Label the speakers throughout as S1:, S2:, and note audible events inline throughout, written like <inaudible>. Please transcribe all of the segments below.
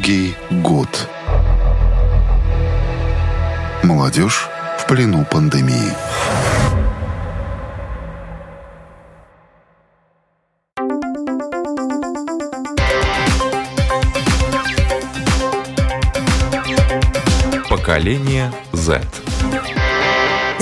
S1: Долгий год. Молодежь в плену пандемии.
S2: Поколение Z.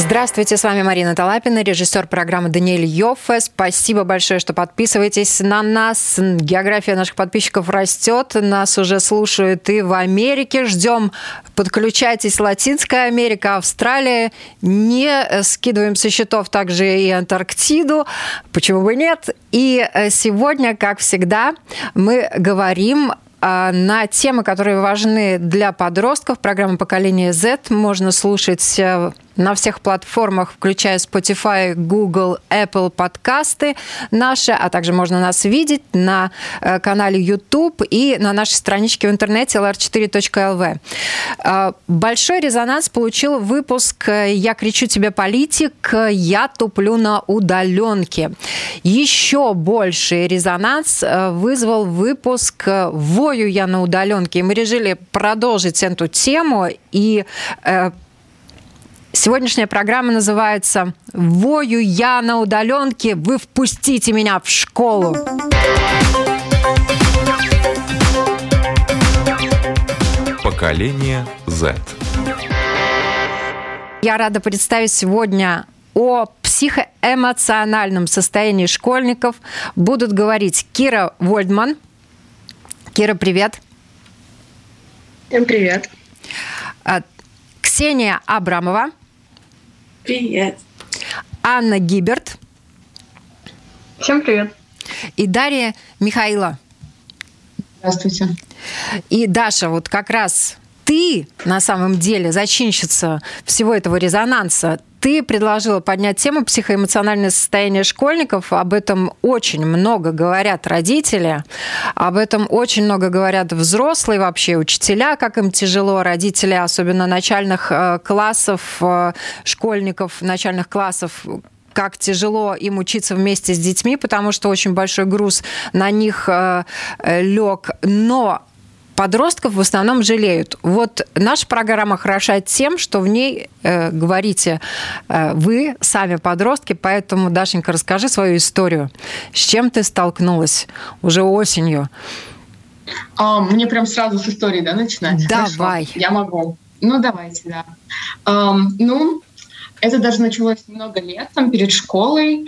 S3: Здравствуйте, с вами Марина Талапина, режиссер программы Даниэль Йоффе. Спасибо большое, что подписываетесь на нас. География наших подписчиков растет, нас уже слушают и в Америке. Ждем, подключайтесь, Латинская Америка, Австралия. Не скидываем со счетов также и Антарктиду. Почему бы нет? И э, сегодня, как всегда, мы говорим а, на темы, которые важны для подростков. Программа «Поколение Z» можно слушать э, на всех платформах, включая Spotify, Google, Apple подкасты наши, а также можно нас видеть на э, канале YouTube и на нашей страничке в интернете lr4.lv. Э, большой резонанс получил выпуск «Я кричу тебе, политик, я туплю на удаленке». Еще больший резонанс э, вызвал выпуск «Вою я на удаленке». И мы решили продолжить эту тему и Сегодняшняя программа называется «Вою я на удаленке, вы впустите меня в школу».
S2: Поколение Z.
S3: Я рада представить сегодня о психоэмоциональном состоянии школьников будут говорить Кира Вольдман. Кира, привет.
S4: Всем привет.
S3: А, Ксения Абрамова.
S4: Привет.
S3: Анна Гиберт.
S4: Всем привет.
S3: И Дарья Михаила.
S4: Здравствуйте.
S3: И Даша, вот как раз ты на самом деле зачинщица всего этого резонанса. Ты предложила поднять тему психоэмоциональное состояние школьников. Об этом очень много говорят родители, об этом очень много говорят взрослые вообще, учителя, как им тяжело, родители, особенно начальных э, классов, э, школьников начальных классов, как тяжело им учиться вместе с детьми, потому что очень большой груз на них э, лег. Но подростков в основном жалеют. Вот наша программа хороша тем, что в ней э, говорите э, вы, сами подростки, поэтому, Дашенька, расскажи свою историю. С чем ты столкнулась уже осенью?
S4: А, мне прям сразу с истории, да, начинать?
S3: Давай.
S4: Хорошо, я могу. Ну, давайте, да. Um, ну, это даже началось много лет, там, перед школой.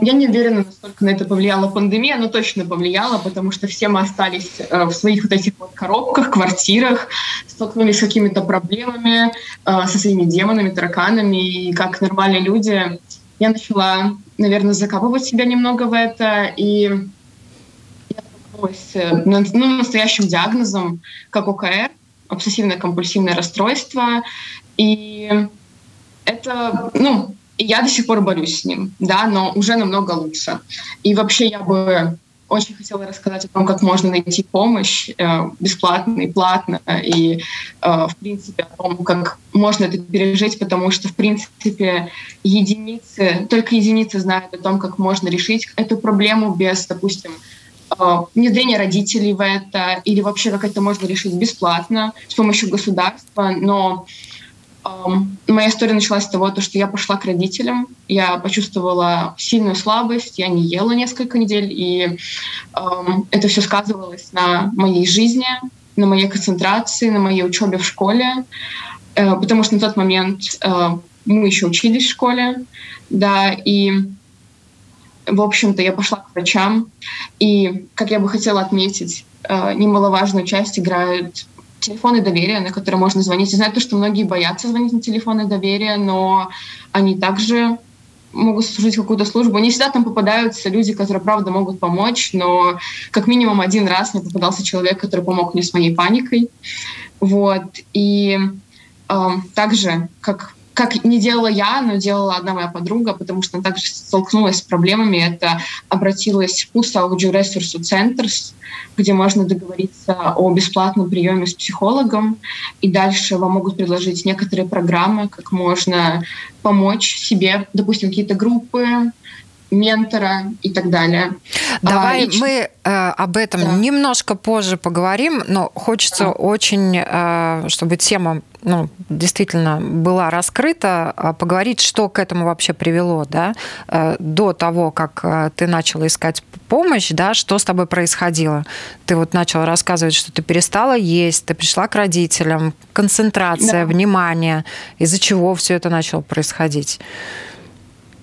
S4: Я не уверена, насколько на это повлияла пандемия, но точно повлияла, потому что все мы остались э, в своих вот этих вот коробках, квартирах, столкнулись с какими-то проблемами, э, со своими демонами, тараканами, и как нормальные люди я начала, наверное, закапывать себя немного в это, и я столкнулась э, ну, настоящим диагнозом, как ОКР, обсессивно-компульсивное расстройство, и это, ну, я до сих пор борюсь с ним, да, но уже намного лучше. И вообще я бы очень хотела рассказать о том, как можно найти помощь э, бесплатно и платно, и, э, в принципе, о том, как можно это пережить, потому что, в принципе, единицы, только единицы знают о том, как можно решить эту проблему без, допустим, э, внедрения родителей в это, или вообще как это можно решить бесплатно с помощью государства, но Моя история началась с того, что я пошла к родителям, я почувствовала сильную слабость, я не ела несколько недель, и это все сказывалось на моей жизни, на моей концентрации, на моей учебе в школе, э, потому что на тот момент э, мы еще учились в школе, да, и в общем-то, я пошла к врачам, и, как я бы хотела отметить, э, немаловажную часть играют телефоны доверия, на которые можно звонить. Я знаю, то, что многие боятся звонить на телефоны доверия, но они также могут служить какую-то службу. Не всегда там попадаются люди, которые, правда, могут помочь, но как минимум один раз мне попадался человек, который помог мне с моей паникой. Вот. И э, также, как как не делала я, но делала одна моя подруга, потому что она также столкнулась с проблемами. Это обратилась в ПУС аудиоресурсу Центрс, где можно договориться о бесплатном приеме с психологом, и дальше вам могут предложить некоторые программы, как можно помочь себе, допустим, какие-то группы, ментора и так далее.
S3: Давай а, мы э, об этом да. немножко позже поговорим, но хочется да. очень, э, чтобы тема ну, действительно была раскрыта, а поговорить, что к этому вообще привело, да, э, до того, как э, ты начала искать помощь, да, что с тобой происходило. Ты вот начала рассказывать, что ты перестала есть, ты пришла к родителям, концентрация, да. внимание, из-за чего все это начало происходить.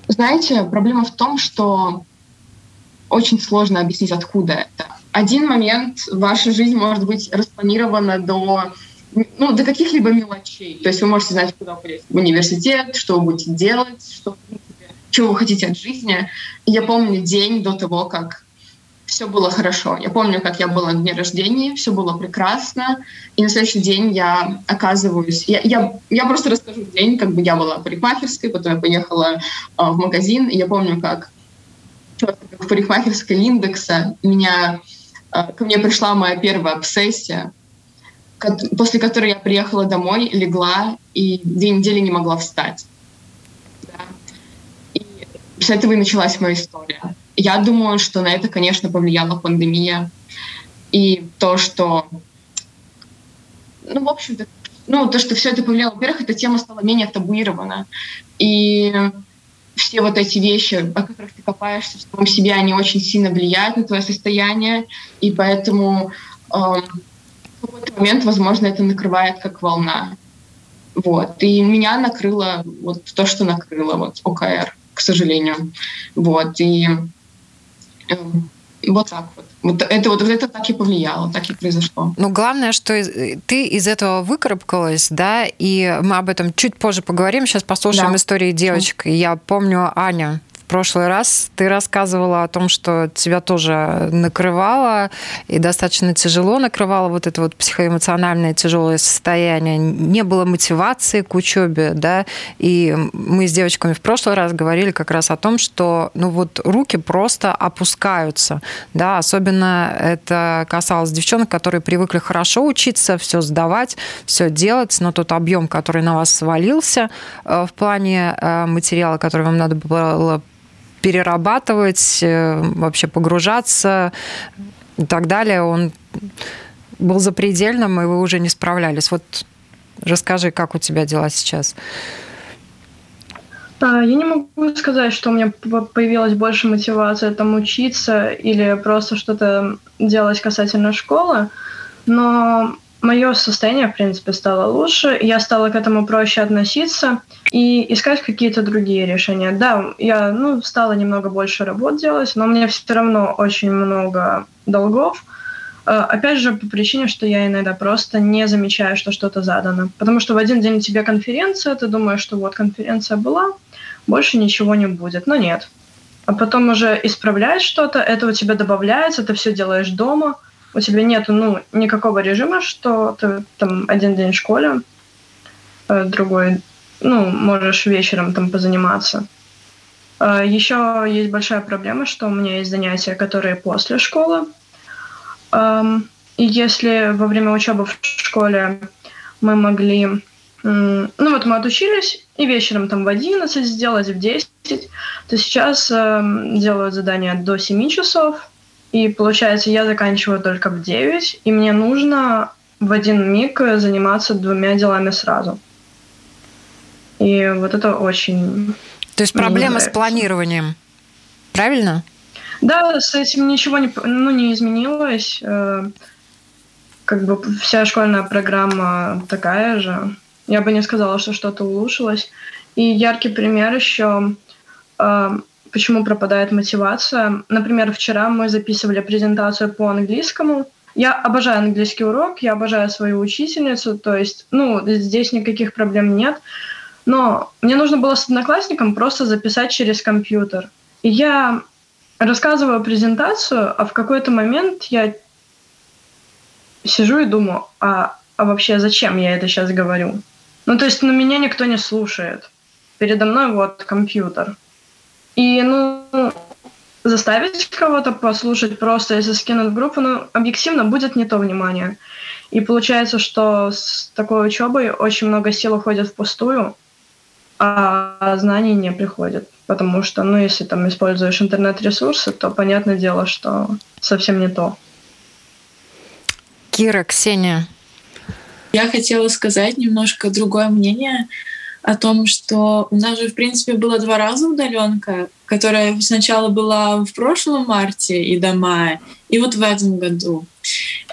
S4: Знаете, проблема в том, что очень сложно объяснить, откуда это. Один момент ваша жизнь может быть распланирована до ну, до каких-либо мелочей. То есть вы можете знать, куда вы в университет, что вы будете делать, что, чего вы хотите от жизни. Я помню день до того, как все было хорошо. Я помню, как я была на дне рождения, все было прекрасно, и на следующий день я оказываюсь... Я, я, я просто расскажу день, как бы я была парикмахерской, потом я поехала э, в магазин, и я помню, как в парикмахерской Линдекса меня, э, ко мне пришла моя первая обсессия, после которой я приехала домой, легла и две недели не могла встать. Да. И с этого и началась моя история. Я думаю, что на это, конечно, повлияла пандемия. И то, что... Ну, в общем-то, ну, то, что все это повлияло, во-первых, эта тема стала менее табуирована. И все вот эти вещи, о которых ты копаешься в самом себе, они очень сильно влияют на твое состояние, и поэтому эм, в какой-то момент, возможно, это накрывает как волна. Вот. И меня накрыло вот то, что накрыло вот ОКР, к сожалению. Вот. И э, вот так вот. Вот это вот, это так и повлияло, так и произошло.
S3: Ну, главное, что ты из этого выкарабкалась, да, и мы об этом чуть позже поговорим. Сейчас послушаем да. истории девочек. Я помню Аня прошлый раз ты рассказывала о том, что тебя тоже накрывало и достаточно тяжело накрывало вот это вот психоэмоциональное тяжелое состояние. Не было мотивации к учебе, да, и мы с девочками в прошлый раз говорили как раз о том, что ну вот руки просто опускаются, да, особенно это касалось девчонок, которые привыкли хорошо учиться, все сдавать, все делать, но тот объем, который на вас свалился э, в плане э, материала, который вам надо было перерабатывать, э, вообще погружаться и так далее, он был запредельным, и вы уже не справлялись. Вот расскажи, как у тебя дела сейчас?
S2: А, я не могу сказать, что у меня появилась больше мотивация там учиться или просто что-то делать касательно школы, но мое состояние, в принципе, стало лучше, я стала к этому проще относиться и искать какие-то другие решения. Да, я ну, стала немного больше работ делать, но меня все равно очень много долгов. Э, опять же, по причине, что я иногда просто не замечаю, что что-то задано. Потому что в один день у тебя конференция, ты думаешь, что вот конференция была, больше ничего не будет. Но нет. А потом уже исправляешь что-то, это у тебя добавляется, ты все делаешь дома – у тебя нет ну, никакого режима, что ты там один день в школе, э, другой, ну, можешь вечером там позаниматься. Э, Еще есть большая проблема, что у меня есть занятия, которые после школы. Эм, и если во время учебы в школе мы могли... Ну вот мы отучились, и вечером там в 11 сделать, в 10, то сейчас э, делают задания до 7 часов, и получается, я заканчиваю только в 9, и мне нужно в один миг заниматься двумя делами сразу. И вот это очень...
S3: То есть проблема с планированием, правильно?
S2: Да, с этим ничего не, ну, не изменилось. Э, как бы вся школьная программа такая же. Я бы не сказала, что что-то улучшилось. И яркий пример еще э, почему пропадает мотивация. Например, вчера мы записывали презентацию по английскому. Я обожаю английский урок, я обожаю свою учительницу, то есть, ну, здесь никаких проблем нет. Но мне нужно было с одноклассником просто записать через компьютер. И я рассказываю презентацию, а в какой-то момент я сижу и думаю, а, а вообще зачем я это сейчас говорю? Ну, то есть, ну, меня никто не слушает. Передо мной вот компьютер. И, ну, заставить кого-то послушать просто, если скинуть в группу, ну, объективно будет не то внимание. И получается, что с такой учебой очень много сил уходит впустую. а знаний не приходит. Потому что, ну, если там используешь интернет-ресурсы, то понятное дело, что совсем не то.
S3: Кира, Ксения.
S5: Я хотела сказать немножко другое мнение о том, что у нас же, в принципе, было два раза удаленка, которая сначала была в прошлом марте и до мая, и вот в этом году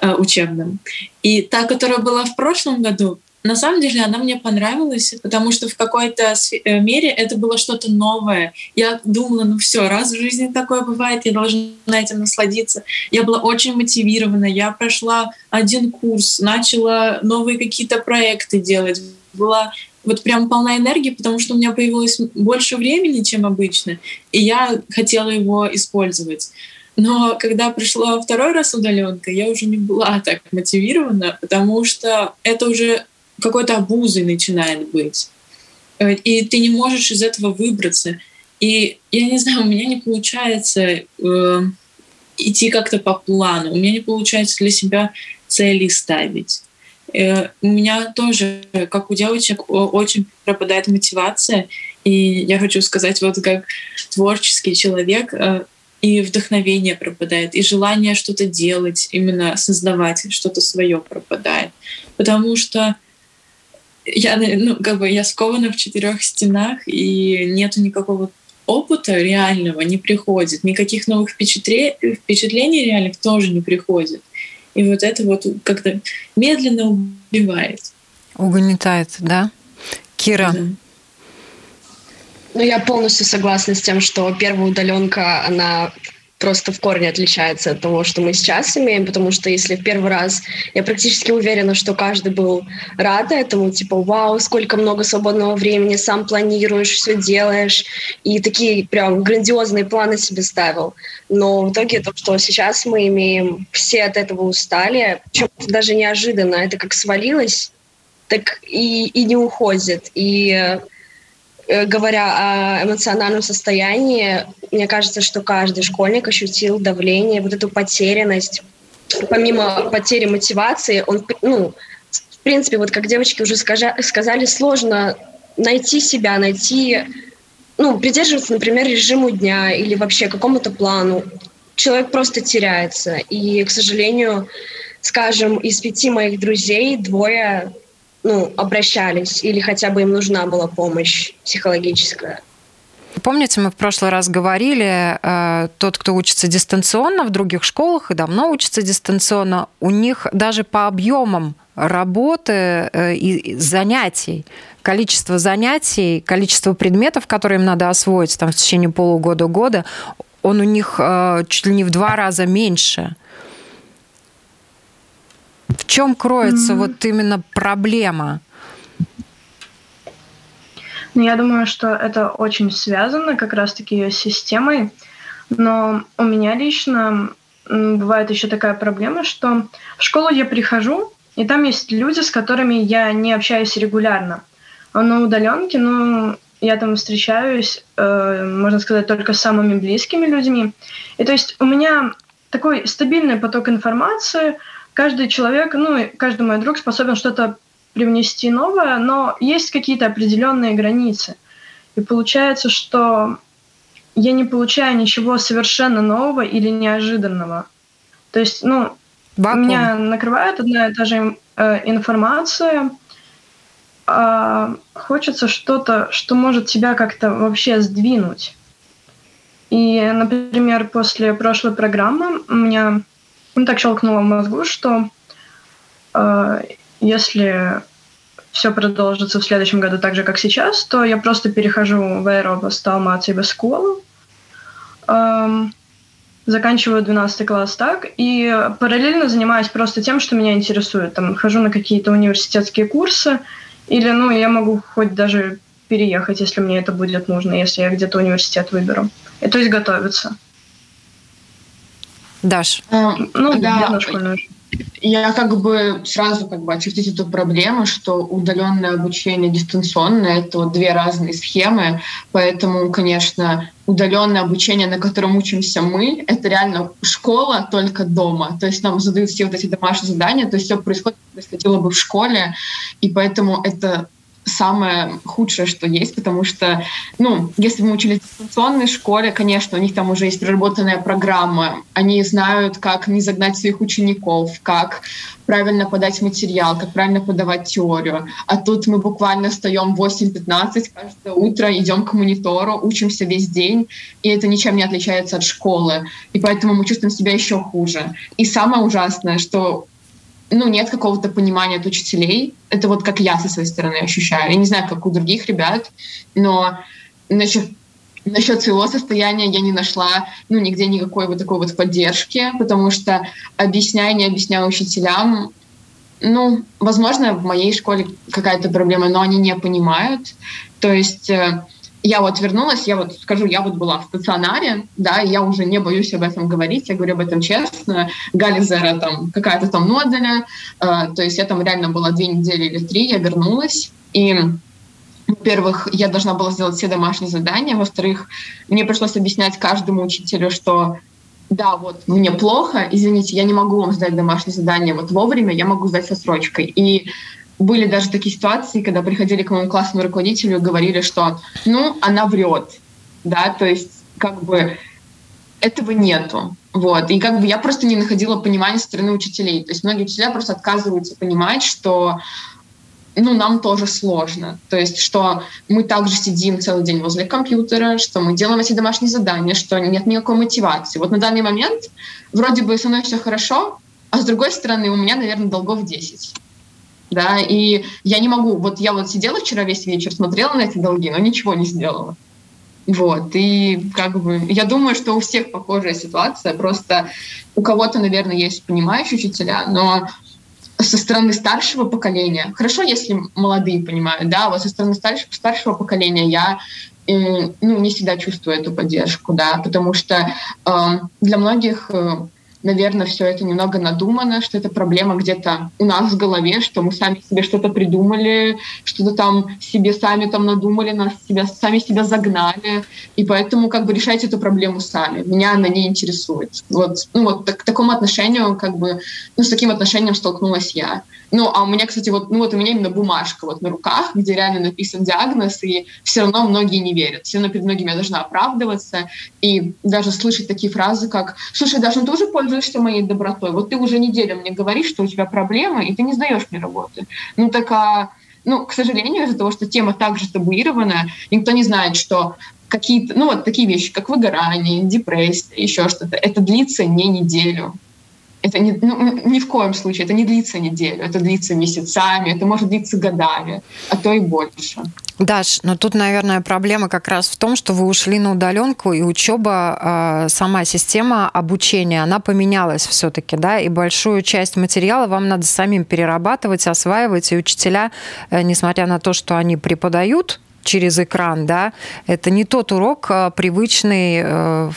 S5: э, учебном. И та, которая была в прошлом году, на самом деле она мне понравилась, потому что в какой-то э, мере это было что-то новое. Я думала, ну все, раз в жизни такое бывает, я должна этим насладиться. Я была очень мотивирована, я прошла один курс, начала новые какие-то проекты делать, была вот прям полна энергии, потому что у меня появилось больше времени, чем обычно, и я хотела его использовать. Но когда пришла второй раз удаленка, я уже не была так мотивирована, потому что это уже какой-то обузой начинает быть. И ты не можешь из этого выбраться. И я не знаю, у меня не получается э, идти как-то по плану. У меня не получается для себя цели ставить. Э, у меня тоже, как у девочек, очень пропадает мотивация. И я хочу сказать, вот как творческий человек, э, и вдохновение пропадает, и желание что-то делать, именно создавать что-то свое пропадает. Потому что я, ну, как бы я скована в четырех стенах, и нету никакого опыта реального не приходит, никаких новых впечатлений, впечатлений реальных тоже не приходит. И вот это вот как-то медленно убивает.
S3: Угнетает, да? Кира. Да.
S6: Ну, я полностью согласна с тем, что первая удаленка, она просто в корне отличается от того, что мы сейчас имеем, потому что если в первый раз, я практически уверена, что каждый был рад этому, типа, вау, сколько много свободного времени, сам планируешь, все делаешь, и такие прям грандиозные планы себе ставил. Но в итоге то, что сейчас мы имеем, все от этого устали, причем даже неожиданно, это как свалилось, так и, и не уходит. И Э, говоря о эмоциональном состоянии, мне кажется, что каждый школьник ощутил давление, вот эту потерянность. Помимо потери мотивации, он, ну, в принципе, вот как девочки уже сказали, сложно найти себя, найти, ну, придерживаться, например, режиму дня или вообще какому-то плану. Человек просто теряется. И, к сожалению, скажем, из пяти моих друзей двое ну, обращались или хотя бы им нужна была помощь психологическая.
S3: Помните, мы в прошлый раз говорили, э, тот, кто учится дистанционно в других школах и давно учится дистанционно, у них даже по объемам работы э, и занятий, количество занятий, количество предметов, которые им надо освоить там, в течение полугода-года, он у них э, чуть ли не в два раза меньше. В чем кроется mm-hmm. вот именно проблема?
S2: Ну, я думаю, что это очень связано как раз-таки с системой. Но у меня лично бывает еще такая проблема, что в школу я прихожу, и там есть люди, с которыми я не общаюсь регулярно. А на удаленке, ну, я там встречаюсь, э, можно сказать, только с самыми близкими людьми. И то есть у меня такой стабильный поток информации – каждый человек, ну, каждый мой друг способен что-то привнести новое, но есть какие-то определенные границы. И получается, что я не получаю ничего совершенно нового или неожиданного. То есть, ну, Вакуум. меня накрывает одна и та же э, информация, а хочется что-то, что может тебя как-то вообще сдвинуть. И, например, после прошлой программы у меня ну, так щелкнуло в мозгу, что э, если все продолжится в следующем году так же, как сейчас, то я просто перехожу в аэробус Алматы без школы, э, заканчиваю 12 класс так, и параллельно занимаюсь просто тем, что меня интересует. Там хожу на какие-то университетские курсы, или, ну, я могу хоть даже переехать, если мне это будет нужно, если я где-то университет выберу. И то есть готовиться.
S3: Даш.
S4: А, ну, да. Я как бы сразу как бы очертить эту проблему, что удаленное обучение, дистанционное — это вот две разные схемы, поэтому, конечно, удаленное обучение, на котором учимся мы, это реально школа только дома. То есть нам задают все вот эти домашние задания, то есть все происходит, происходило бы в школе, и поэтому это самое худшее, что есть, потому что, ну, если мы учились в дистанционной школе, конечно, у них там уже есть проработанная программа, они знают, как не загнать своих учеников, как правильно подать материал, как правильно подавать теорию. А тут мы буквально встаем в 8-15 каждое утро, идем к монитору, учимся весь день, и это ничем не отличается от школы. И поэтому мы чувствуем себя еще хуже. И самое ужасное, что ну, нет какого-то понимания от учителей. Это вот как я со своей стороны ощущаю. Я не знаю, как у других ребят, но насчет, насчет своего состояния я не нашла ну, нигде никакой вот такой вот поддержки, потому что объясняя, не объясняя учителям, ну, возможно, в моей школе какая-то проблема, но они не понимают. То есть э, я вот вернулась, я вот скажу, я вот была в стационаре, да, я уже не боюсь об этом говорить, я говорю об этом честно. Гализера там какая-то там ноделя, э, то есть я там реально была две недели или три, я вернулась, и во-первых, я должна была сделать все домашние задания, во-вторых, мне пришлось объяснять каждому учителю, что да, вот мне плохо, извините, я не могу вам сдать домашнее задание вот вовремя, я могу сдать со срочкой. И были даже такие ситуации, когда приходили к моему классному руководителю и говорили, что, ну, она врет, да, то есть как бы этого нету. Вот. И как бы я просто не находила понимания со стороны учителей. То есть многие учителя просто отказываются понимать, что ну, нам тоже сложно. То есть, что мы также сидим целый день возле компьютера, что мы делаем эти домашние задания, что нет никакой мотивации. Вот на данный момент вроде бы со мной все хорошо, а с другой стороны у меня, наверное, долгов 10 да, и я не могу, вот я вот сидела вчера весь вечер, смотрела на эти долги, но ничего не сделала. Вот, и как бы я думаю, что у всех похожая ситуация, просто у кого-то, наверное, есть понимающие учителя, но со стороны старшего поколения, хорошо, если молодые понимают, да, вот со стороны старшего, старшего поколения я э, ну, не всегда чувствую эту поддержку, да, потому что э, для многих э, наверное, все это немного надумано, что это проблема где-то у нас в голове, что мы сами себе что-то придумали, что-то там себе сами там надумали, нас себя, сами себя загнали, и поэтому как бы решайте эту проблему сами. Меня она не интересует. Вот, ну вот так, к такому отношению, как бы, ну с таким отношением столкнулась я. Ну, а у меня, кстати, вот, ну вот у меня именно бумажка вот на руках, где реально написан диагноз, и все равно многие не верят. Все равно перед многими я должна оправдываться, и даже слышать такие фразы, как «Слушай, даже ты уже пользуешься моей добротой, вот ты уже неделю мне говоришь, что у тебя проблемы, и ты не сдаешь мне работы». Ну, так а ну, к сожалению, из-за того, что тема также табуирована, никто не знает, что какие-то, ну, вот такие вещи, как выгорание, депрессия, еще что-то, это длится не неделю. Это не, ну, ни в коем случае, это не длится неделю, это длится месяцами, это может длиться годами, а то и больше.
S3: Даш, но тут, наверное, проблема как раз в том, что вы ушли на удаленку, и учеба, сама система обучения, она поменялась все-таки, да, и большую часть материала вам надо самим перерабатывать, осваивать, и учителя, э, несмотря на то, что они преподают через экран, да, это не тот урок а, привычный э,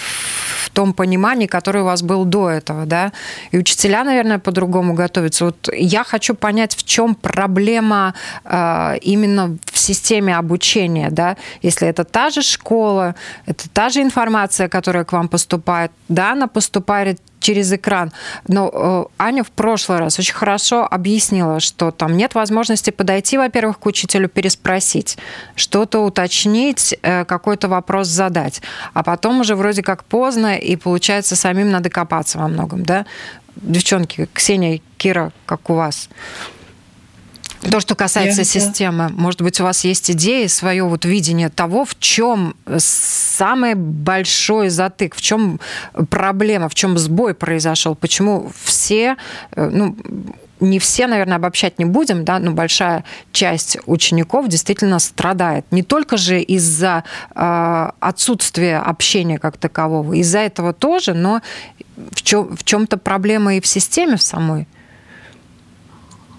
S3: в том понимании, который у вас был до этого, да, и учителя, наверное, по-другому готовятся. Вот я хочу понять, в чем проблема э, именно в системе обучения, да, если это та же школа, это та же информация, которая к вам поступает, да, она поступает через экран. Но э, Аня в прошлый раз очень хорошо объяснила, что там нет возможности подойти, во-первых, к учителю, переспросить, что-то уточнить, э, какой-то вопрос задать. А потом уже вроде как поздно, и получается самим надо копаться во многом, да? Девчонки, Ксения, Кира, как у вас? То, что касается Я системы, может быть, у вас есть идеи, свое вот видение того, в чем самый большой затык, в чем проблема, в чем сбой произошел, почему все, э, ну, не все, наверное, обобщать не будем, да, но большая часть учеников действительно страдает. Не только же из-за э, отсутствия общения как такового, из-за этого тоже, но в, чем, в чем-то проблема и в системе в самой.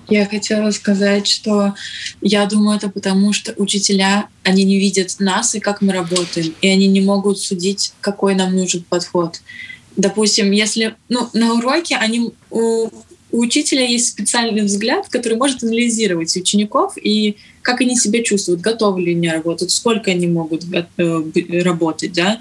S5: Я хотела сказать, что я думаю, это потому, что учителя, они не видят нас и как мы работаем, и они не могут судить, какой нам нужен подход. Допустим, если ну, на уроке они, у, у учителя есть специальный взгляд, который может анализировать учеников и как они себя чувствуют, готовы ли они работать, сколько они могут э, работать, да.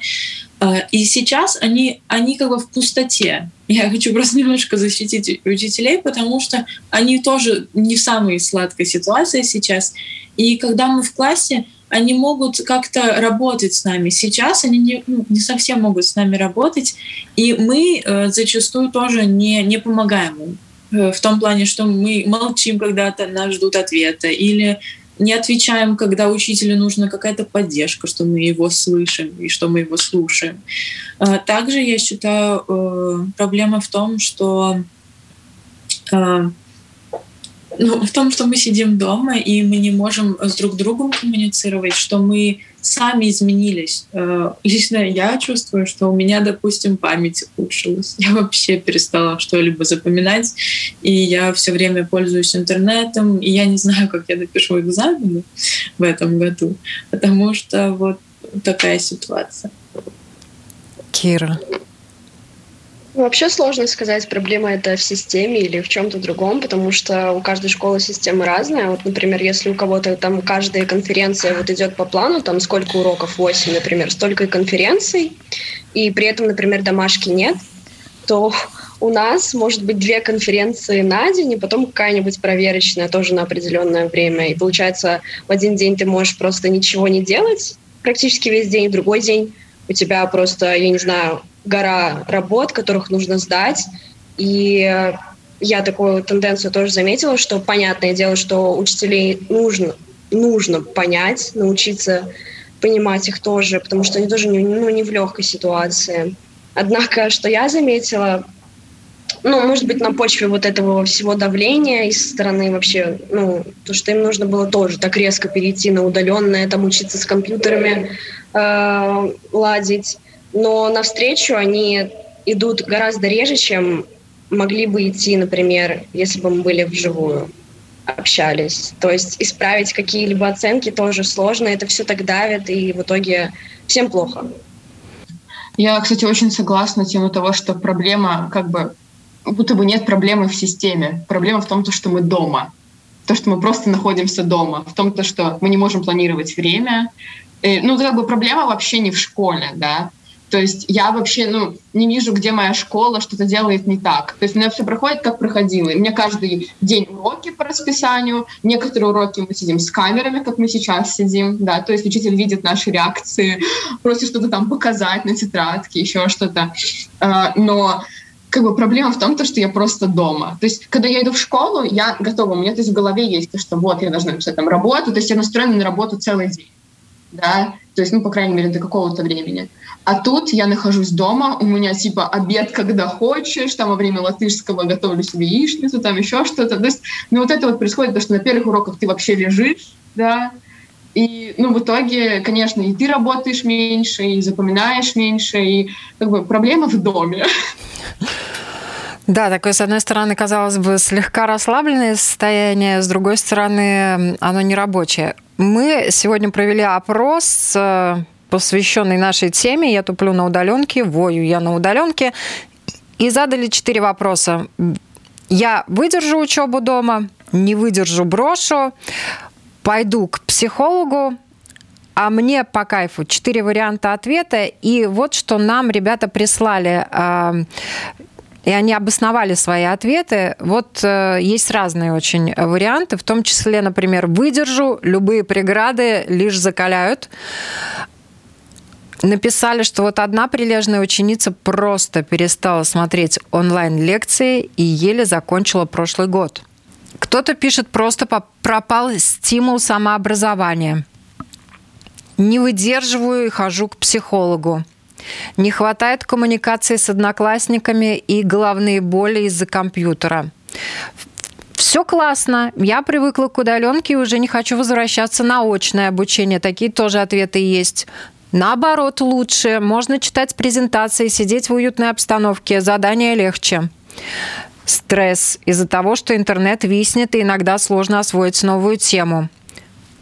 S5: И сейчас они, они как бы в пустоте. Я хочу просто немножко защитить учителей, потому что они тоже не в самой сладкой ситуации сейчас. И когда мы в классе, они могут как-то работать с нами. Сейчас они не, ну, не совсем могут с нами работать, и мы э, зачастую тоже не, не помогаем им. Э, в том плане, что мы молчим, когда нас ждут ответа, или не отвечаем, когда учителю нужна какая-то поддержка, что мы его слышим и что мы его слушаем. Э, также я считаю, э, проблема в том, что э, ну, в том, что мы сидим дома, и мы не можем с друг другом коммуницировать, что мы сами изменились. Э, лично я чувствую, что у меня, допустим, память ухудшилась. Я вообще перестала что-либо запоминать, и я все время пользуюсь интернетом, и я не знаю, как я напишу экзамены в этом году, потому что вот такая ситуация.
S3: Кира,
S6: Вообще сложно сказать, проблема это в системе или в чем-то другом, потому что у каждой школы система разная. Вот, например, если у кого-то там каждая конференция вот идет по плану, там сколько уроков, 8, например, столько и конференций, и при этом, например, домашки нет, то у нас может быть две конференции на день, и потом какая-нибудь проверочная тоже на определенное время. И получается, в один день ты можешь просто ничего не делать практически весь день, в другой день у тебя просто, я не знаю, гора работ, которых нужно сдать. И я такую тенденцию тоже заметила, что понятное дело, что учителей нужно, нужно понять, научиться понимать их тоже, потому что они тоже не, ну, не в легкой ситуации. Однако, что я заметила, ну, может быть, на почве вот этого всего давления из стороны вообще, ну, то, что им нужно было тоже так резко перейти на удаленное, там учиться с компьютерами, э, ладить но навстречу они идут гораздо реже, чем могли бы идти, например, если бы мы были вживую общались. То есть исправить какие-либо оценки тоже сложно, это все так давит, и в итоге всем плохо.
S4: Я, кстати, очень согласна тему того, что проблема как бы будто бы нет проблемы в системе. Проблема в том, что мы дома. То, что мы просто находимся дома. В том, что мы не можем планировать время. И, ну, как бы проблема вообще не в школе, да. То есть я вообще ну, не вижу, где моя школа что-то делает не так. То есть у меня все проходит, как проходило. У меня каждый день уроки по расписанию. Некоторые уроки мы сидим с камерами, как мы сейчас сидим. Да? То есть учитель видит наши реакции, просит что-то там показать на тетрадке, еще что-то. А, но как бы проблема в том, то, что я просто дома. То есть, когда я иду в школу, я готова, у меня то есть в голове есть то, что вот, я должна написать там работу, то есть я настроена на работу целый день. Да? То есть, ну, по крайней мере, до какого-то времени. А тут я нахожусь дома, у меня типа обед, когда хочешь, там во время латышского готовлю себе яичницу, там еще что-то. То есть, ну вот это вот происходит, то, что на первых уроках ты вообще лежишь, да, и, ну, в итоге, конечно, и ты работаешь меньше, и запоминаешь меньше, и как бы проблема в доме.
S3: Да, такое, с одной стороны, казалось бы, слегка расслабленное состояние, с другой стороны, оно не рабочее. Мы сегодня провели опрос э, посвященный нашей теме. Я туплю на удаленке, вою я на удаленке. И задали четыре вопроса. Я выдержу учебу дома, не выдержу, брошу, пойду к психологу, а мне по кайфу. Четыре варианта ответа. И вот что нам ребята прислали. И они обосновали свои ответы. Вот э, есть разные очень варианты, в том числе, например, выдержу, любые преграды лишь закаляют написали, что вот одна прилежная ученица просто перестала смотреть онлайн-лекции и еле закончила прошлый год. Кто-то пишет, просто пропал стимул самообразования. Не выдерживаю и хожу к психологу. Не хватает коммуникации с одноклассниками и головные боли из-за компьютера. Все классно. Я привыкла к удаленке и уже не хочу возвращаться на очное обучение. Такие тоже ответы есть. Наоборот, лучше. Можно читать презентации, сидеть в уютной обстановке. Задание легче. Стресс из-за того, что интернет виснет и иногда сложно освоить новую тему.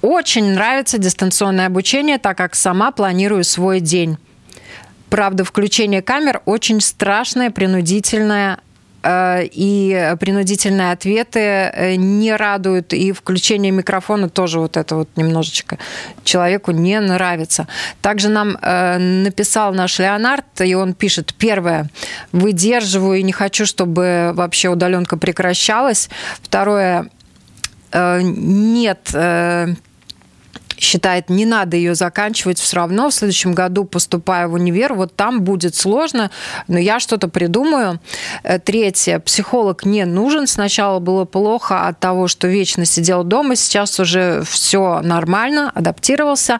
S3: Очень нравится дистанционное обучение, так как сама планирую свой день. Правда, включение камер очень страшное, принудительное и принудительные ответы не радуют, и включение микрофона тоже вот это вот немножечко человеку не нравится. Также нам написал наш Леонард, и он пишет, первое, выдерживаю и не хочу, чтобы вообще удаленка прекращалась. Второе, нет считает, не надо ее заканчивать все равно. В следующем году, поступая в универ, вот там будет сложно, но я что-то придумаю. Э, третье. Психолог не нужен. Сначала было плохо от того, что вечно сидел дома, сейчас уже все нормально, адаптировался.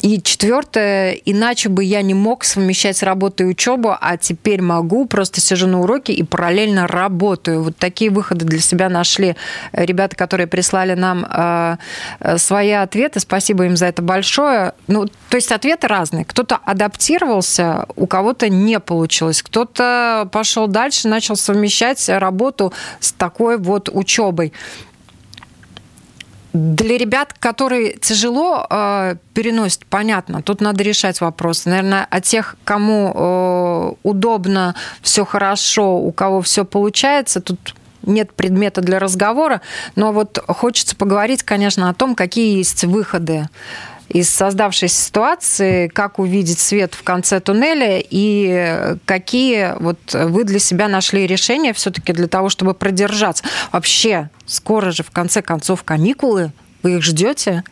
S3: И четвертое. Иначе бы я не мог совмещать работу и учебу, а теперь могу, просто сижу на уроке и параллельно работаю. Вот такие выходы для себя нашли ребята, которые прислали нам э, э свои ответы. Спасибо Спасибо им за это большое. Ну, то есть ответы разные. Кто-то адаптировался, у кого-то не получилось. Кто-то пошел дальше, начал совмещать работу с такой вот учебой. Для ребят, которые тяжело э, переносят, понятно, тут надо решать вопросы. Наверное, от тех, кому э, удобно, все хорошо, у кого все получается, тут нет предмета для разговора, но вот хочется поговорить, конечно, о том, какие есть выходы из создавшейся ситуации, как увидеть свет в конце туннеля и какие вот вы для себя нашли решения все-таки для того, чтобы продержаться. Вообще, скоро же в конце концов каникулы, вы их ждете?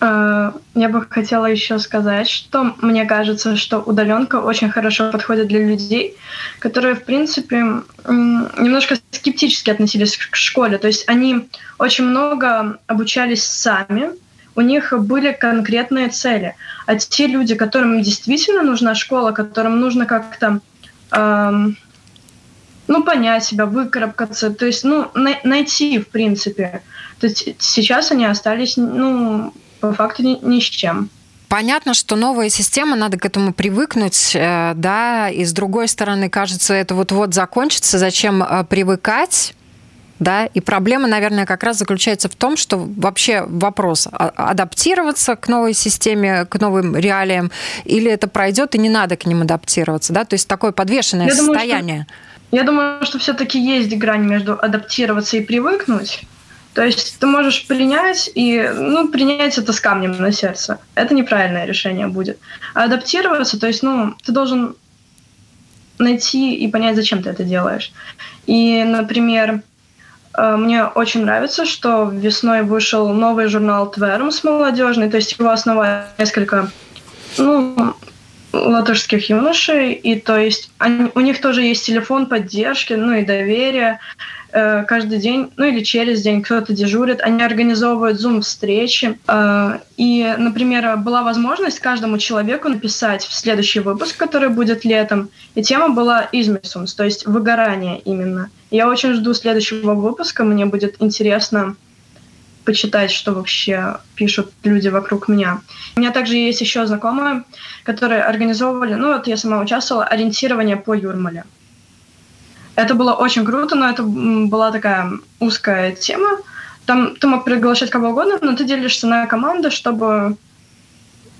S2: Э, я бы хотела еще сказать, что мне кажется, что удаленка очень хорошо подходит для людей, которые, в принципе, немножко скептически относились к школе. То есть они очень много обучались сами, у них были конкретные цели. А те люди, которым действительно нужна школа, которым нужно как-то эм, ну, понять себя, выкарабкаться, то есть, ну, на- найти, в принципе. То есть сейчас они остались, ну, по факту ни, ни с чем.
S3: Понятно, что новая система, надо к этому привыкнуть, э, да, и с другой стороны, кажется, это вот-вот закончится, зачем э, привыкать, да, и проблема, наверное, как раз заключается в том, что вообще вопрос а, адаптироваться к новой системе, к новым реалиям, или это пройдет и не надо к ним адаптироваться, да, то есть такое подвешенное я состояние.
S2: Думаю, что, я думаю, что все-таки есть грань между адаптироваться и привыкнуть. То есть ты можешь принять, и, ну, принять это с камнем на сердце. Это неправильное решение будет. А адаптироваться, то есть, ну, ты должен найти и понять, зачем ты это делаешь. И, например, э, мне очень нравится, что весной вышел новый журнал Твермс молодежный, то есть его основали несколько ну, латышских юношей, и то есть они, у них тоже есть телефон поддержки, ну и доверия. Э, каждый день, ну или через день кто-то дежурит, они организовывают зум-встречи. Э, и, например, была возможность каждому человеку написать в следующий выпуск, который будет летом, и тема была «Измисумс», то есть выгорание именно. Я очень жду следующего выпуска, мне будет интересно почитать, что вообще пишут люди вокруг меня. У меня также есть еще знакомые, которые организовывали, ну вот я сама участвовала, ориентирование по Юрмале. Это было очень круто, но это была такая узкая тема. Там ты мог приглашать кого угодно, но ты делишься на команды, чтобы,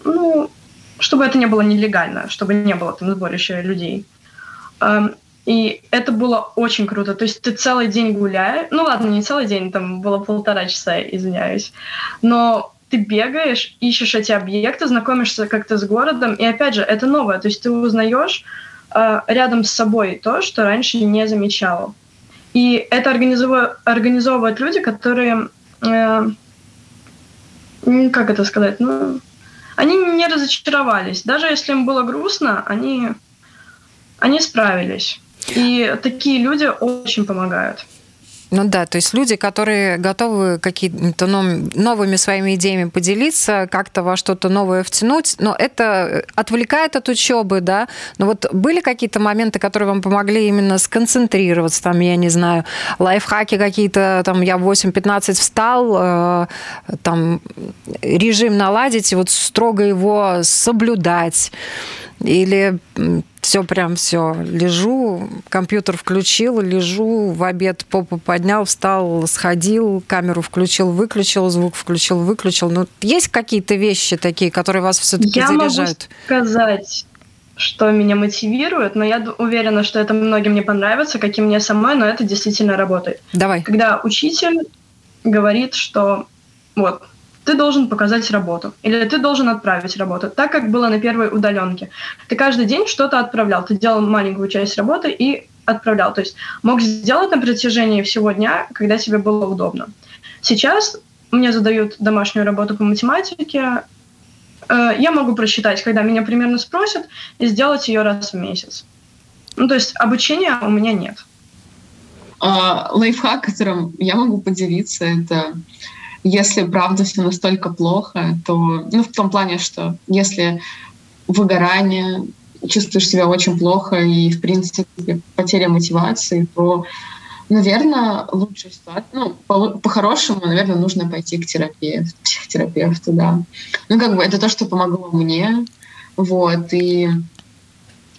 S2: ну, чтобы это не было нелегально, чтобы не было там сборища людей. И это было очень круто. То есть ты целый день гуляешь. Ну ладно, не целый день, там было полтора часа, извиняюсь. Но ты бегаешь, ищешь эти объекты, знакомишься как-то с городом. И опять же, это новое. То есть ты узнаешь э, рядом с собой то, что раньше не замечала. И это организовывают, организовывают люди, которые, э, как это сказать, ну, они не разочаровались. Даже если им было грустно, они, они справились. И такие люди очень помогают.
S3: Ну да, то есть люди, которые готовы какими-то новыми своими идеями поделиться, как-то во что-то новое втянуть, но это отвлекает от учебы, да. Но вот были какие-то моменты, которые вам помогли именно сконцентрироваться, там, я не знаю, лайфхаки какие-то, там, я в 8-15 встал, э, там, режим наладить и вот строго его соблюдать. Или все прям все. Лежу, компьютер включил, лежу, в обед попу поднял, встал, сходил, камеру включил, выключил, звук включил, выключил. Ну, есть какие-то вещи такие, которые вас все-таки заряжают?
S2: Я могу сказать, что меня мотивирует, но я уверена, что это многим не понравится, как и мне самой, но это действительно работает.
S3: Давай.
S2: Когда учитель говорит, что вот, ты должен показать работу, или ты должен отправить работу, так как было на первой удаленке. Ты каждый день что-то отправлял, ты делал маленькую часть работы и отправлял. То есть мог сделать на протяжении всего дня, когда тебе было удобно. Сейчас мне задают домашнюю работу по математике, э, я могу просчитать, когда меня примерно спросят, и сделать ее раз в месяц. Ну, то есть обучения у меня нет.
S4: А, лайфхак, которым я могу поделиться, это если правда все настолько плохо, то, ну, в том плане, что если выгорание, чувствуешь себя очень плохо и, в принципе, потеря мотивации, то, наверное, лучше ситуация, ну, по- по-хорошему, наверное, нужно пойти к терапевту, психотерапевту, да. Ну, как бы это то, что помогло мне, вот, и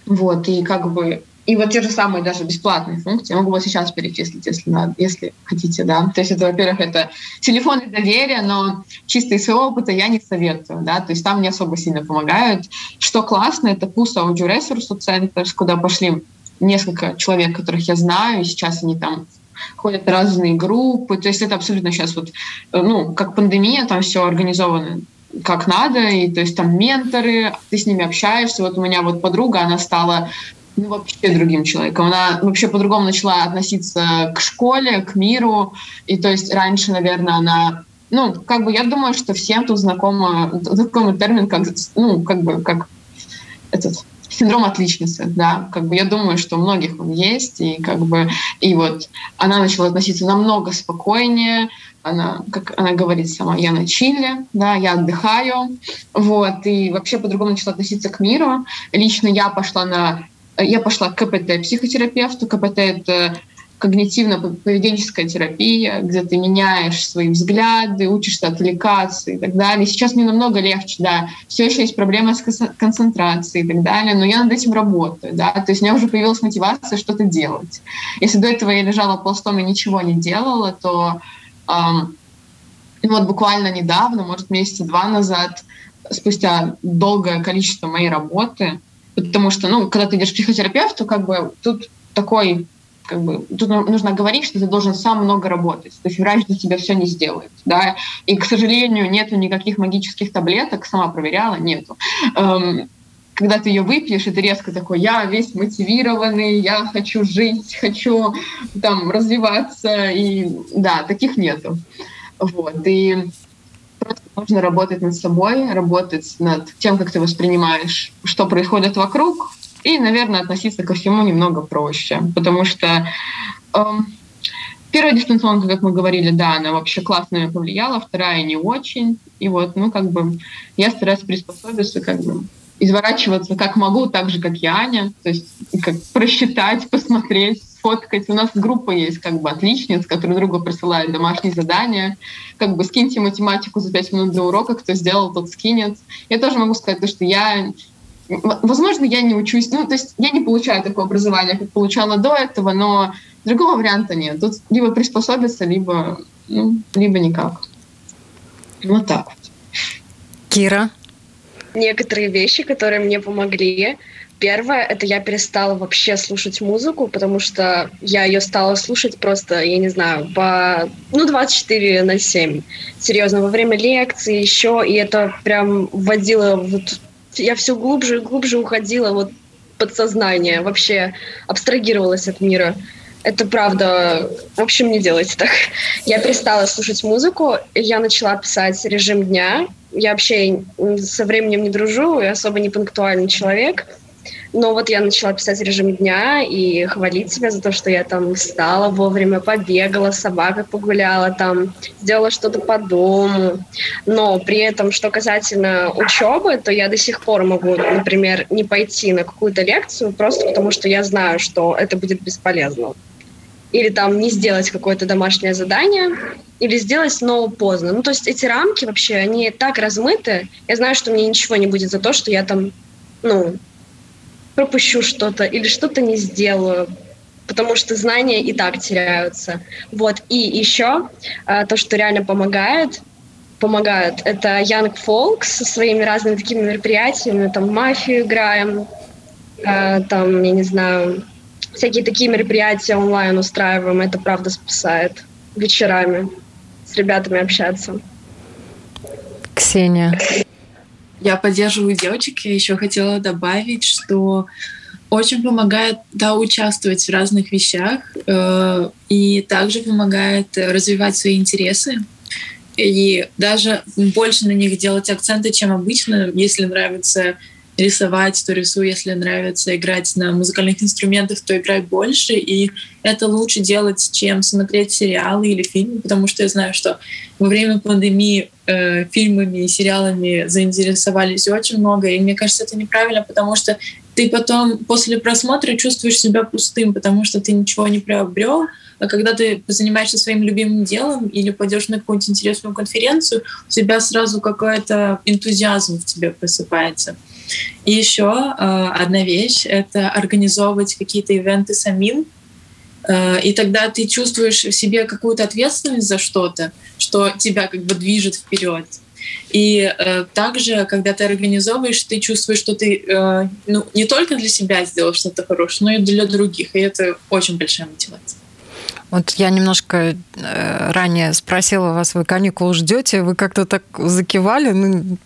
S4: вот, и как бы и вот те же самые даже бесплатные функции, я могу вот сейчас перечислить, если надо, если хотите, да. То есть это, во-первых, это телефоны доверия, но чисто из своего опыта я не советую, да, то есть там не особо сильно помогают. Что классно, это ПУС аудиоресурсу центр, куда пошли несколько человек, которых я знаю, и сейчас они там ходят разные группы, то есть это абсолютно сейчас вот, ну, как пандемия, там все организовано как надо, и то есть там менторы, ты с ними общаешься. Вот у меня вот подруга, она стала ну, вообще другим человеком. Она вообще по-другому начала относиться к школе, к миру. И то есть раньше, наверное, она ну, как бы я думаю, что всем тут знакомо знакомый термин, как, ну, как бы, как этот синдром отличницы, да, как бы я думаю, что у многих он есть, и как бы, и вот она начала относиться намного спокойнее, она, как она говорит сама, я на чиле, да, я отдыхаю, вот, и вообще по-другому начала относиться к миру. Лично я пошла на я пошла к КПТ психотерапевту. КПТ — это когнитивно-поведенческая терапия, где ты меняешь свои взгляды, учишься отвлекаться и так далее. Сейчас мне намного легче, да. Все еще есть проблемы с концентрацией и так далее, но я над этим работаю, да. То есть у меня уже появилась мотивация что-то делать. Если до этого я лежала полстом и ничего не делала, то эм, вот буквально недавно, может, месяца два назад, спустя долгое количество моей работы, Потому что, ну, когда ты идешь к психотерапевту, как бы тут такой как бы, тут нужно говорить, что ты должен сам много работать. То есть врач за тебя все не сделает. Да? И, к сожалению, нету никаких магических таблеток, сама проверяла, нету. Эм, когда ты ее выпьешь, ты резко такой, я весь мотивированный, я хочу жить, хочу там развиваться, и да, таких нету. Вот, и Просто нужно работать над собой, работать над тем, как ты воспринимаешь, что происходит вокруг, и, наверное, относиться ко всему немного проще, потому что эм, первая дистанционка, как мы говорили, да, она вообще классно повлияла, вторая не очень, и вот, ну, как бы я стараюсь приспособиться, как бы изворачиваться как могу, так же, как и Аня, то есть как просчитать, <laughs> посмотреть, сфоткать. У нас группа есть как бы отличниц, которые другу присылают домашние задания. Как бы скиньте математику за пять минут до урока, кто сделал, тот скинет. Я тоже могу сказать, то, что я Возможно, я не учусь, ну, то есть я не получаю такое образование, как получала до этого, но другого варианта нет. Тут либо приспособиться, либо, ну, либо никак. Вот так
S3: Кира?
S6: Некоторые вещи, которые мне помогли, Первое, это я перестала вообще слушать музыку, потому что я ее стала слушать просто, я не знаю, по, ну, 24 на 7. Серьезно, во время лекции еще, и это прям вводило, вот, я все глубже и глубже уходила вот подсознание, вообще абстрагировалась от мира. Это правда. В общем, не делайте так. <laughs> Я перестала слушать музыку, я начала писать режим дня. Я вообще со временем не дружу, и особо не пунктуальный человек. Но вот я начала писать режим дня и хвалить себя за то, что я там встала вовремя, побегала, собака погуляла, там сделала что-то по дому. Но при этом, что касательно учебы, то я до сих пор могу, например, не пойти на какую-то лекцию просто потому, что я знаю, что это будет бесполезно. Или там не сделать какое-то домашнее задание, или сделать, но поздно. Ну, то есть эти рамки вообще, они так размыты. Я знаю, что мне ничего не будет за то, что я там, ну, пропущу что-то или что-то не сделаю, потому что знания и так теряются. Вот. И еще э, то, что реально помогает, помогают, это Young Folk со своими разными такими мероприятиями, там мафию играем, э, там, я не знаю, всякие такие мероприятия онлайн устраиваем, это правда спасает вечерами с ребятами общаться.
S3: Ксения.
S5: Я поддерживаю девочек. Я еще хотела добавить, что очень помогает да, участвовать в разных вещах э, и также помогает развивать свои интересы и даже больше на них делать акценты, чем обычно, если нравится рисовать, то рисую, если нравится играть на музыкальных инструментах, то играть больше. И это лучше делать, чем смотреть сериалы или фильмы, потому что я знаю, что во время пандемии э, фильмами и сериалами заинтересовались очень много. И мне кажется, это неправильно, потому что ты потом после просмотра чувствуешь себя пустым, потому что ты ничего не приобрел, а когда ты занимаешься своим любимым делом или пойдешь на какую-нибудь интересную конференцию, у тебя сразу какой-то энтузиазм в тебе просыпается. И еще э, одна вещь — это организовывать какие-то ивенты самим, э, и тогда ты чувствуешь в себе какую-то ответственность за что-то, что тебя как бы движет вперед. И э, также, когда ты организовываешь, ты чувствуешь, что ты э, ну, не только для себя сделал что-то хорошее, но и для других. И это очень большая мотивация.
S3: Вот я немножко э, ранее спросила вас, вы каникул ждете, вы как-то так закивали, ну,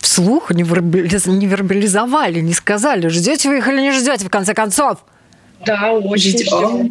S3: вслух не, вербализ, не вербализовали, не сказали, ждете вы их или не ждете, в конце концов?
S6: Да, очень ждем.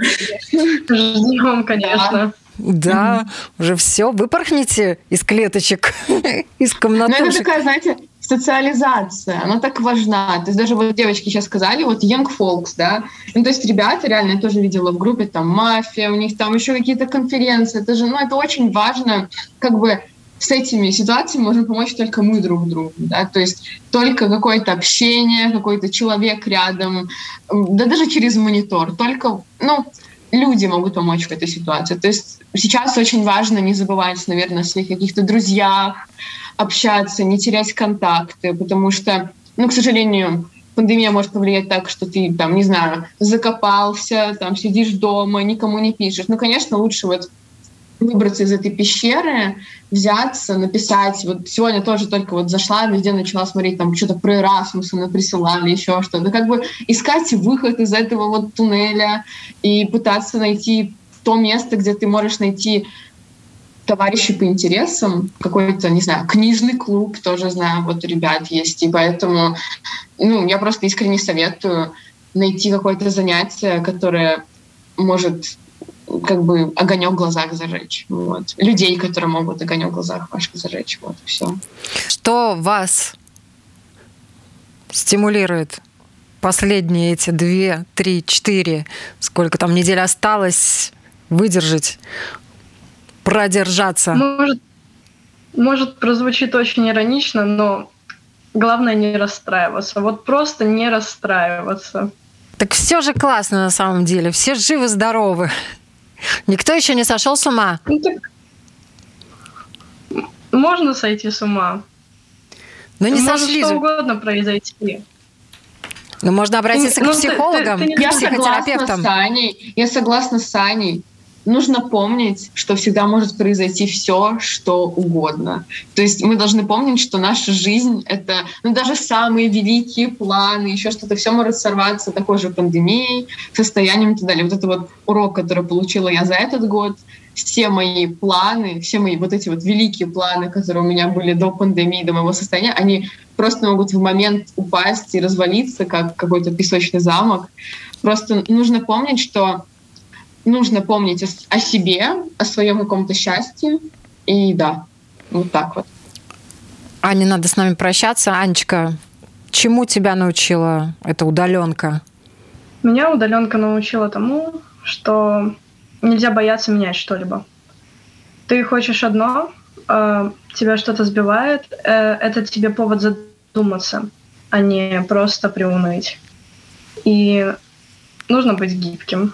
S2: Ждем, конечно.
S3: Да, уже все, выпорхните из клеточек, <laughs> из комнатушек.
S4: Ну, это такая, знаете, социализация, она так важна. То есть даже вот девочки сейчас сказали, вот young folks, да, ну то есть ребята, реально, я тоже видела в группе, там мафия, у них там еще какие-то конференции, это же, ну это очень важно, как бы с этими ситуациями можем помочь только мы друг другу, да, то есть только какое-то общение, какой-то человек рядом, да даже через монитор, только, ну, люди могут помочь в этой ситуации. То есть сейчас очень важно не забывать, наверное, о своих каких-то друзьях, общаться, не терять контакты, потому что, ну, к сожалению, пандемия может повлиять так, что ты, там, не знаю, закопался, там, сидишь дома, никому не пишешь. Ну, конечно, лучше вот выбраться из этой пещеры, взяться, написать. Вот сегодня тоже только вот зашла, везде начала смотреть там что-то про Эрасмуса присылали, еще что-то. Как бы искать выход из этого вот туннеля и пытаться найти то место, где ты можешь найти товарищи по интересам, какой-то, не знаю, книжный клуб, тоже знаю, вот ребят есть, и поэтому, ну, я просто искренне советую найти какое-то занятие, которое может как бы огонек в глазах зажечь. Вот. Людей, которые могут огонек в глазах ваших зажечь. Вот, все.
S3: Что вас стимулирует последние эти две, три, четыре, сколько там недель осталось, выдержать, продержаться?
S2: Может, может прозвучит очень иронично, но главное не расстраиваться. Вот просто не расстраиваться.
S3: Так все же классно на самом деле. Все живы-здоровы. Никто еще не сошел с ума? Ну, так...
S2: Можно сойти с ума.
S3: Но не
S2: Может
S3: сошли
S2: что угодно произойти.
S3: Ну, можно обратиться ну, к психологам, ты, ты, ты,
S4: к
S3: психотерапевтам.
S4: Я согласна с Аней. Я согласна с Аней нужно помнить, что всегда может произойти все, что угодно. То есть мы должны помнить, что наша жизнь — это ну, даже самые великие планы, еще что-то, все может сорваться такой же пандемией, состоянием и так далее. Вот это вот урок, который получила я за этот год, все мои планы, все мои вот эти вот великие планы, которые у меня были до пандемии, до моего состояния, они просто могут в момент упасть и развалиться, как какой-то песочный замок. Просто нужно помнить, что нужно помнить о, о себе, о своем каком-то счастье. И да, вот так вот.
S3: Аня, надо с нами прощаться. Анечка, чему тебя научила эта удаленка?
S2: Меня удаленка научила тому, что нельзя бояться менять что-либо. Ты хочешь одно, э, тебя что-то сбивает, э, это тебе повод задуматься, а не просто приуныть. И нужно быть гибким.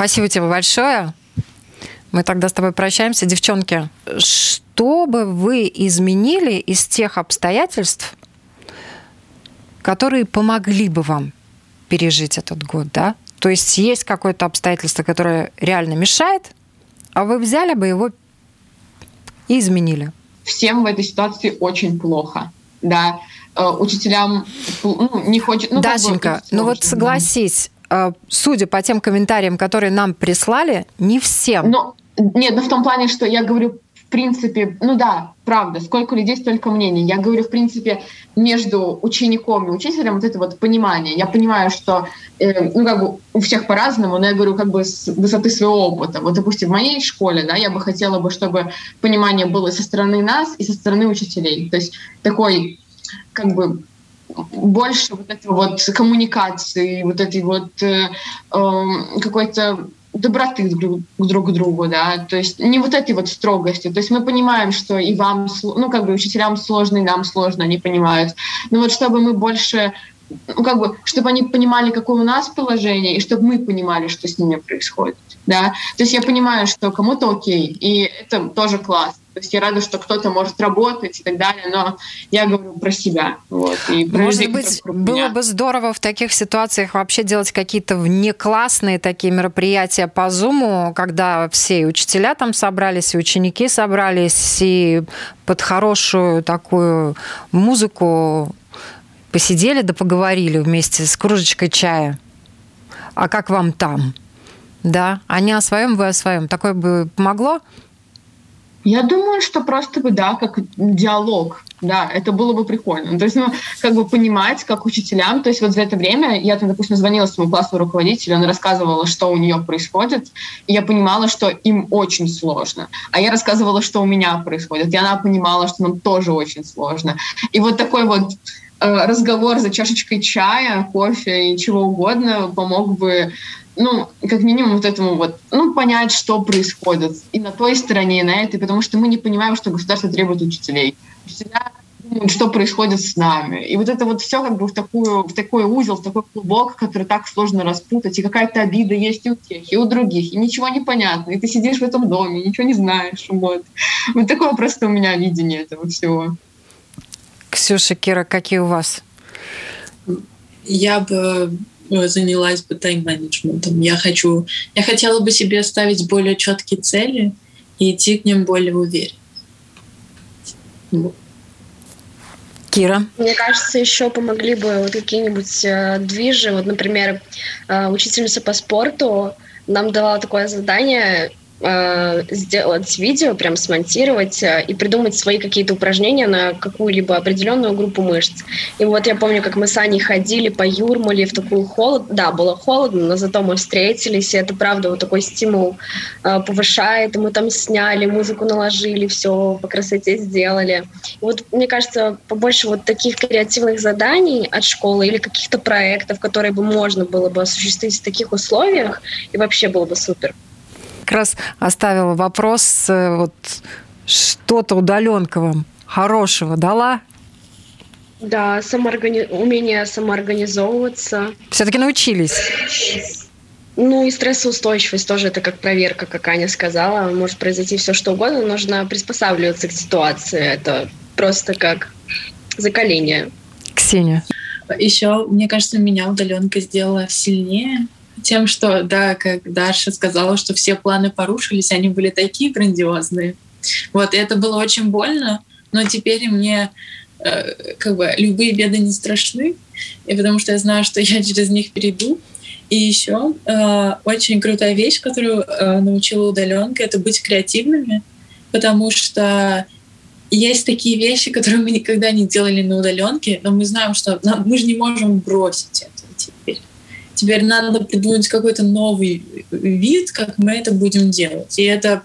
S3: Спасибо тебе большое. Мы тогда с тобой прощаемся. Девчонки, что бы вы изменили из тех обстоятельств, которые помогли бы вам пережить этот год, да? То есть есть какое-то обстоятельство, которое реально мешает, а вы взяли бы его и изменили.
S4: Всем в этой ситуации очень плохо, да. э, учителям ну, не хочет... Ну,
S3: Дашенька, бы, ну вот согласись, судя по тем комментариям, которые нам прислали, не всем.
S4: Но, нет, ну в том плане, что я говорю принципе, ну да, правда, сколько людей, столько мнений. Я говорю, в принципе, между учеником и учителем вот это вот понимание. Я понимаю, что, э, ну, как бы у всех по-разному, но я говорю как бы с высоты своего опыта. Вот, допустим, в моей школе, да, я бы хотела бы, чтобы понимание было со стороны нас и со стороны учителей. То есть такой, как бы, больше вот этой вот коммуникации, вот этой вот э, э, какой-то доброты друг, друг к другу, да, то есть не вот этой вот строгости, то есть мы понимаем, что и вам, ну, как бы учителям сложно, и нам сложно, они понимают, но вот чтобы мы больше, ну, как бы, чтобы они понимали, какое у нас положение, и чтобы мы понимали, что с ними происходит, да, то есть я понимаю, что кому-то окей, и это тоже класс, то есть я рада, что кто-то может работать и так далее, но я говорю про себя. Вот, и про
S3: Может людей, быть, было бы здорово в таких ситуациях вообще делать какие-то внеклассные такие мероприятия по Зуму, когда все и учителя там собрались, и ученики собрались, и под хорошую такую музыку посидели да поговорили вместе с кружечкой чая. А как вам там? Да, они о своем, вы о своем. Такое бы помогло?
S4: Я думаю, что просто бы, да, как диалог, да, это было бы прикольно. То есть, ну, как бы понимать, как учителям, то есть вот за это время я, там, допустим, звонила своему классному руководителю, она рассказывала, что у нее происходит, и я понимала, что им очень сложно. А я рассказывала, что у меня происходит, и она понимала, что нам тоже очень сложно. И вот такой вот э, разговор за чашечкой чая, кофе и чего угодно помог бы ну, как минимум вот этому вот, ну, понять, что происходит и на той стороне, и на этой, потому что мы не понимаем, что государство требует учителей. Учителя думают, что происходит с нами. И вот это вот все как бы в, такую, в такой узел, в такой клубок, который так сложно распутать, и какая-то обида есть и у тех, и у других, и ничего не понятно, и ты сидишь в этом доме, ничего не знаешь. Вот, вот такое просто у меня видение этого всего.
S3: Ксюша, Кира, какие у вас?
S5: Я бы занялась бы тайм-менеджментом. Я хочу, я хотела бы себе ставить более четкие цели и идти к ним более уверенно.
S3: Кира?
S6: Мне кажется, еще помогли бы вот какие-нибудь э, движи. Вот, например, э, учительница по спорту нам давала такое задание э, сделать видео, прям смонтировать э, и придумать свои какие-то упражнения на какую-либо определенную группу мышц. И вот я помню, как мы с Аней ходили по Юрмале в такую холод. Да, было холодно, но зато мы встретились, и это правда вот такой стимул э, повышает. И мы там сняли, музыку наложили, все по красоте сделали. И вот мне кажется, побольше вот таких креативных заданий от школы или каких-то проектов, которые бы можно было бы осуществить в таких условиях, и вообще было бы супер
S3: как раз оставила вопрос, э, вот что-то удаленка вам хорошего дала?
S6: Да, самооргани... умение самоорганизовываться.
S3: Все-таки научились?
S6: Ну и стрессоустойчивость тоже это как проверка, как Аня сказала. Может произойти все что угодно, нужно приспосабливаться к ситуации. Это просто как закаление.
S3: Ксения.
S5: Еще, мне кажется, меня удаленка сделала сильнее, тем, что, да, как Даша сказала, что все планы порушились, они были такие грандиозные. Вот, и это было очень больно, но теперь мне э, как бы любые беды не страшны, и потому что я знаю, что я через них перейду. И еще э, очень крутая вещь, которую э, научила удаленка, это быть креативными, потому что есть такие вещи, которые мы никогда не делали на удаленке, но мы знаем, что нам, мы же не можем бросить это теперь. Надо придумать какой-то новый вид, как мы это будем делать. И это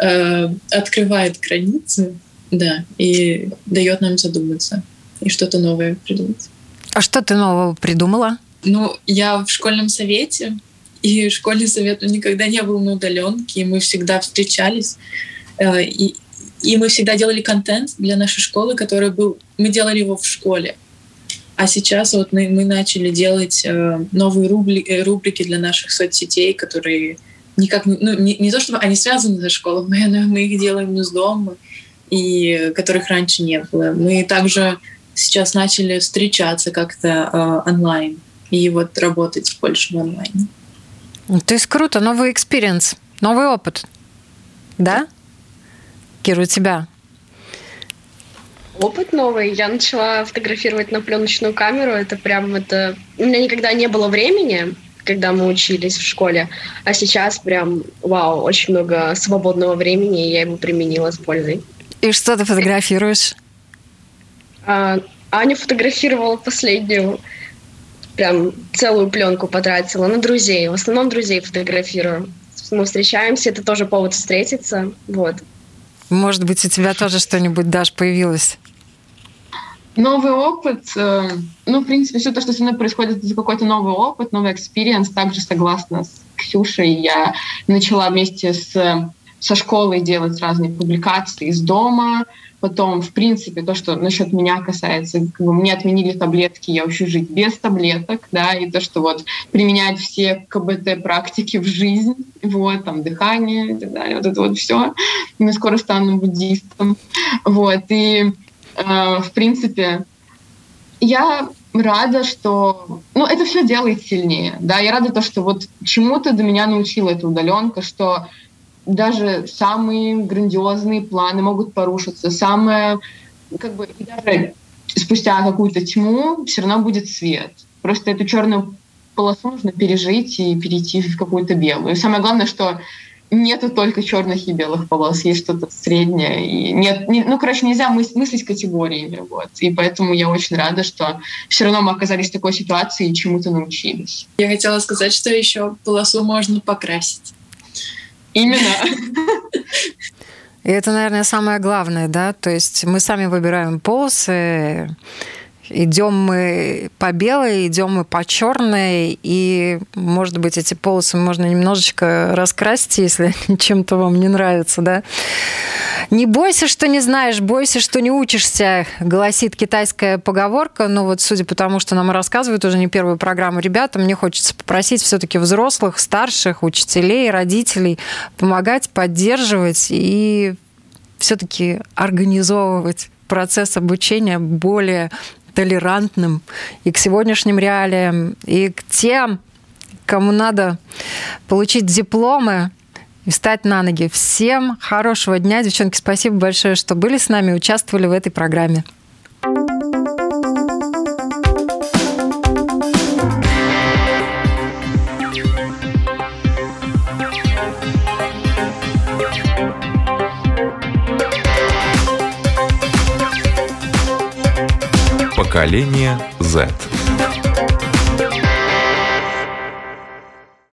S5: э, открывает границы, да, и дает нам задуматься и что-то новое придумать.
S3: А что ты нового придумала?
S5: Ну, я в школьном совете, и школьный совет никогда не был на удаленке, и мы всегда встречались, э, и, и мы всегда делали контент для нашей школы, который был... Мы делали его в школе. А сейчас вот мы, мы начали делать э, новые рубрики, э, рубрики для наших соцсетей, которые никак ну, не, не то чтобы они связаны со школой, <laughs> мы, мы их делаем из дома, и которых раньше не было. Мы также сейчас начали встречаться как-то э, онлайн и вот работать больше в онлайне.
S3: То есть круто, новый experience, новый опыт, да? Кира, у тебя
S6: опыт новый. Я начала фотографировать на пленочную камеру. Это прям это... У меня никогда не было времени, когда мы учились в школе. А сейчас прям, вау, очень много свободного времени, и я его применила с пользой.
S3: И что ты фотографируешь?
S6: А, Аня фотографировала последнюю, прям целую пленку потратила на друзей. В основном друзей фотографирую. Мы встречаемся, это тоже повод встретиться. Вот.
S3: Может быть, у тебя тоже что-нибудь, Даш, появилось?
S4: Новый опыт, э, ну, в принципе, все то, что со мной происходит, это какой-то новый опыт, новый experience. Также согласна с Ксюшей, я начала вместе с, со школой делать разные публикации из дома, Потом, в принципе, то, что насчет меня касается, как бы мне отменили таблетки, я учусь жить без таблеток, да, и то, что вот применять все КБТ-практики в жизнь, вот, там, дыхание и так далее, вот это вот все. Мы скоро стану буддистом. Вот, и, в принципе, я рада, что... Ну, это все делает сильнее, да, я рада то, что вот чему-то до меня научила эта удаленка, что даже самые грандиозные планы могут порушиться. Самое, как бы, и даже спустя какую-то тьму все равно будет свет. Просто эту черную полосу нужно пережить и перейти в какую-то белую. И самое главное, что нету только черных и белых полос, есть что-то среднее. И нет, не, ну, короче, нельзя мыс- мыслить категориями. Вот. И поэтому я очень рада, что все равно мы оказались в такой ситуации и чему-то научились.
S5: Я хотела сказать, что еще полосу можно покрасить.
S4: Именно.
S3: И это, наверное, самое главное, да, то есть мы сами выбираем полосы, идем мы по белой, идем мы по черной, и, может быть, эти полосы можно немножечко раскрасить, если <laughs> чем-то вам не нравится, да. Не бойся, что не знаешь, бойся, что не учишься, гласит китайская поговорка. Но вот судя по тому, что нам рассказывают уже не первую программу ребята, мне хочется попросить все-таки взрослых, старших, учителей, родителей помогать, поддерживать и все-таки организовывать процесс обучения более толерантным и к сегодняшним реалиям, и к тем, кому надо получить дипломы, и встать на ноги. Всем хорошего дня. Девчонки, спасибо большое, что были с нами, участвовали в этой программе.
S7: Поколение Z.